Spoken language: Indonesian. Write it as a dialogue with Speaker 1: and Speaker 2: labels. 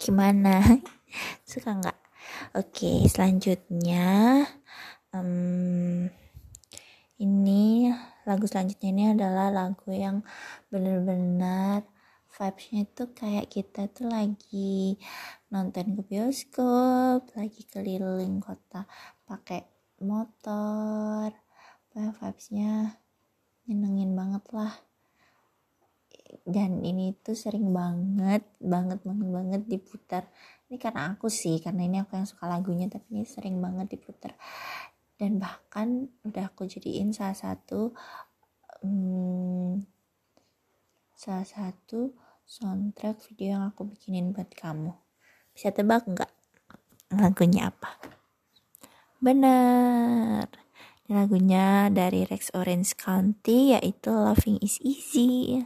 Speaker 1: gimana? Suka nggak? Oke selanjutnya um, ini lagu selanjutnya ini adalah lagu yang benar-benar vibesnya tuh kayak kita tuh lagi nonton ke bioskop lagi keliling kota pakai motor. Vibesnya nyenengin banget lah dan ini tuh sering banget banget banget banget diputar. Ini karena aku sih karena ini aku yang suka lagunya tapi ini sering banget diputar. Dan bahkan udah aku jadiin salah satu hmm, salah satu soundtrack video yang aku bikinin buat kamu. Bisa tebak nggak lagunya apa? Bener. Lagunya dari Rex Orange County yaitu Loving is Easy